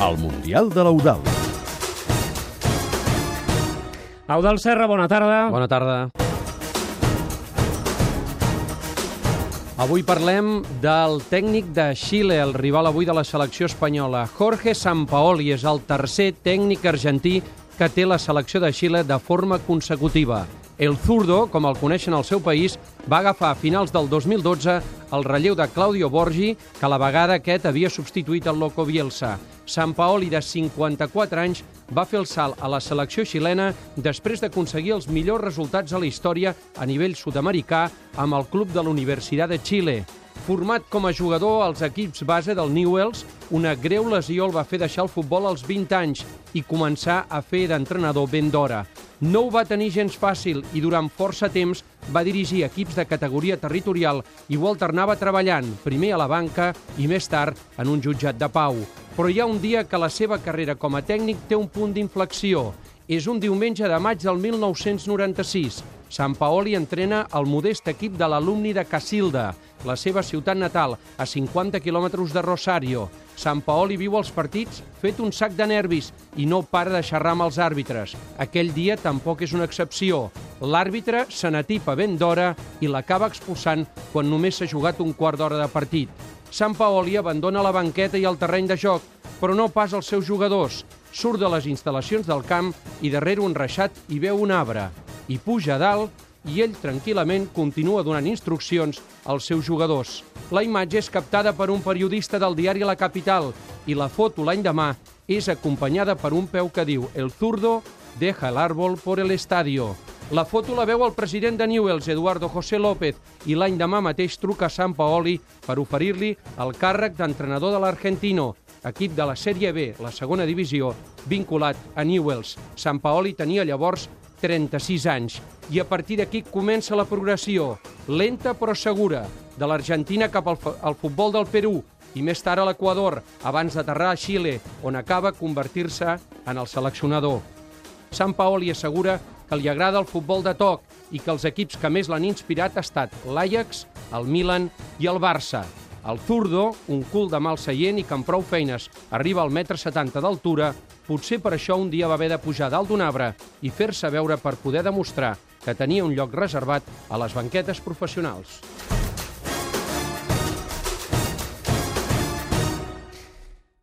al Mundial de l'Eudal. Eudal Serra, bona tarda. Bona tarda. Avui parlem del tècnic de Xile, el rival avui de la selecció espanyola. Jorge Sampaoli és el tercer tècnic argentí que té la selecció de Xile de forma consecutiva. El zurdo, com el coneixen al seu país, va agafar a finals del 2012 el relleu de Claudio Borgi, que a la vegada aquest havia substituït el Loco Bielsa. Sant Paoli, de 54 anys, va fer el salt a la selecció xilena després d'aconseguir els millors resultats a la història a nivell sud-americà amb el club de la Universitat de Xile. Format com a jugador als equips base del Newells, una greu lesió el va fer deixar el futbol als 20 anys i començar a fer d'entrenador ben d'hora. No ho va tenir gens fàcil i durant força temps va dirigir equips de categoria territorial i ho alternava treballant, primer a la banca i més tard en un jutjat de pau. Però hi ha un dia que la seva carrera com a tècnic té un punt d'inflexió. És un diumenge de maig del 1996. Sant Paoli entrena el modest equip de l'alumni de Casilda, la seva ciutat natal, a 50 quilòmetres de Rosario. Sant Paoli viu els partits fet un sac de nervis i no para de xerrar amb els àrbitres. Aquell dia tampoc és una excepció. L'àrbitre se n'atipa ben d'hora i l'acaba expulsant quan només s'ha jugat un quart d'hora de partit. Sant Paoli abandona la banqueta i el terreny de joc, però no pas els seus jugadors. Surt de les instal·lacions del camp i darrere un reixat hi veu un arbre. I puja a dalt i ell tranquil·lament continua donant instruccions als seus jugadors. La imatge és captada per un periodista del diari La Capital i la foto l'any demà és acompanyada per un peu que diu «El zurdo deja el árbol por el estadio». La foto la veu el president de Newells, Eduardo José López, i l'any demà mateix truca a Sant Paoli per oferir-li el càrrec d'entrenador de l'Argentino, equip de la Sèrie B, la segona divisió, vinculat a Newells. Sant Paoli tenia llavors 36 anys. I a partir d'aquí comença la progressió, lenta però segura, de l'Argentina cap al, al futbol del Perú i més tard a l'Equador, abans d'aterrar a Xile, on acaba convertir-se en el seleccionador. Sant Paoli assegura que li agrada el futbol de toc i que els equips que més l'han inspirat ha estat l'Ajax, el Milan i el Barça. El zurdo, un cul de mal seient i que amb prou feines arriba al metre 70 d'altura, potser per això un dia va haver de pujar dalt d'un arbre i fer-se veure per poder demostrar que tenia un lloc reservat a les banquetes professionals.